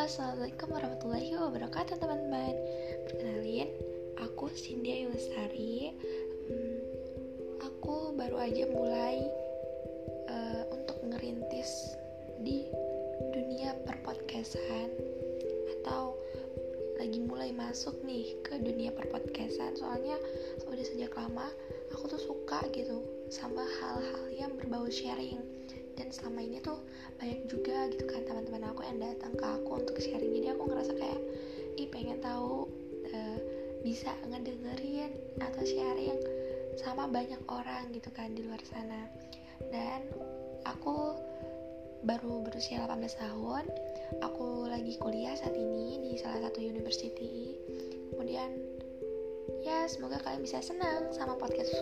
Assalamualaikum warahmatullahi wabarakatuh teman-teman. Perkenalin, aku Cindy Lestari hmm, Aku baru aja mulai uh, untuk ngerintis di dunia perpodcastan Atau lagi mulai masuk nih ke dunia perpodcastan. Soalnya udah sejak lama aku tuh suka gitu sama hal-hal yang berbau sharing. Dan selama ini tuh banyak juga gitu kan teman-teman aku yang datang ke aku untuk sharing. Jadi aku ngerasa kayak ih pengen tahu uh, bisa ngedengerin atau sharing sama banyak orang gitu kan di luar sana. Dan aku baru berusia 18 tahun aku lagi kuliah saat ini di salah satu university. Kemudian ya semoga kalian bisa senang sama podcast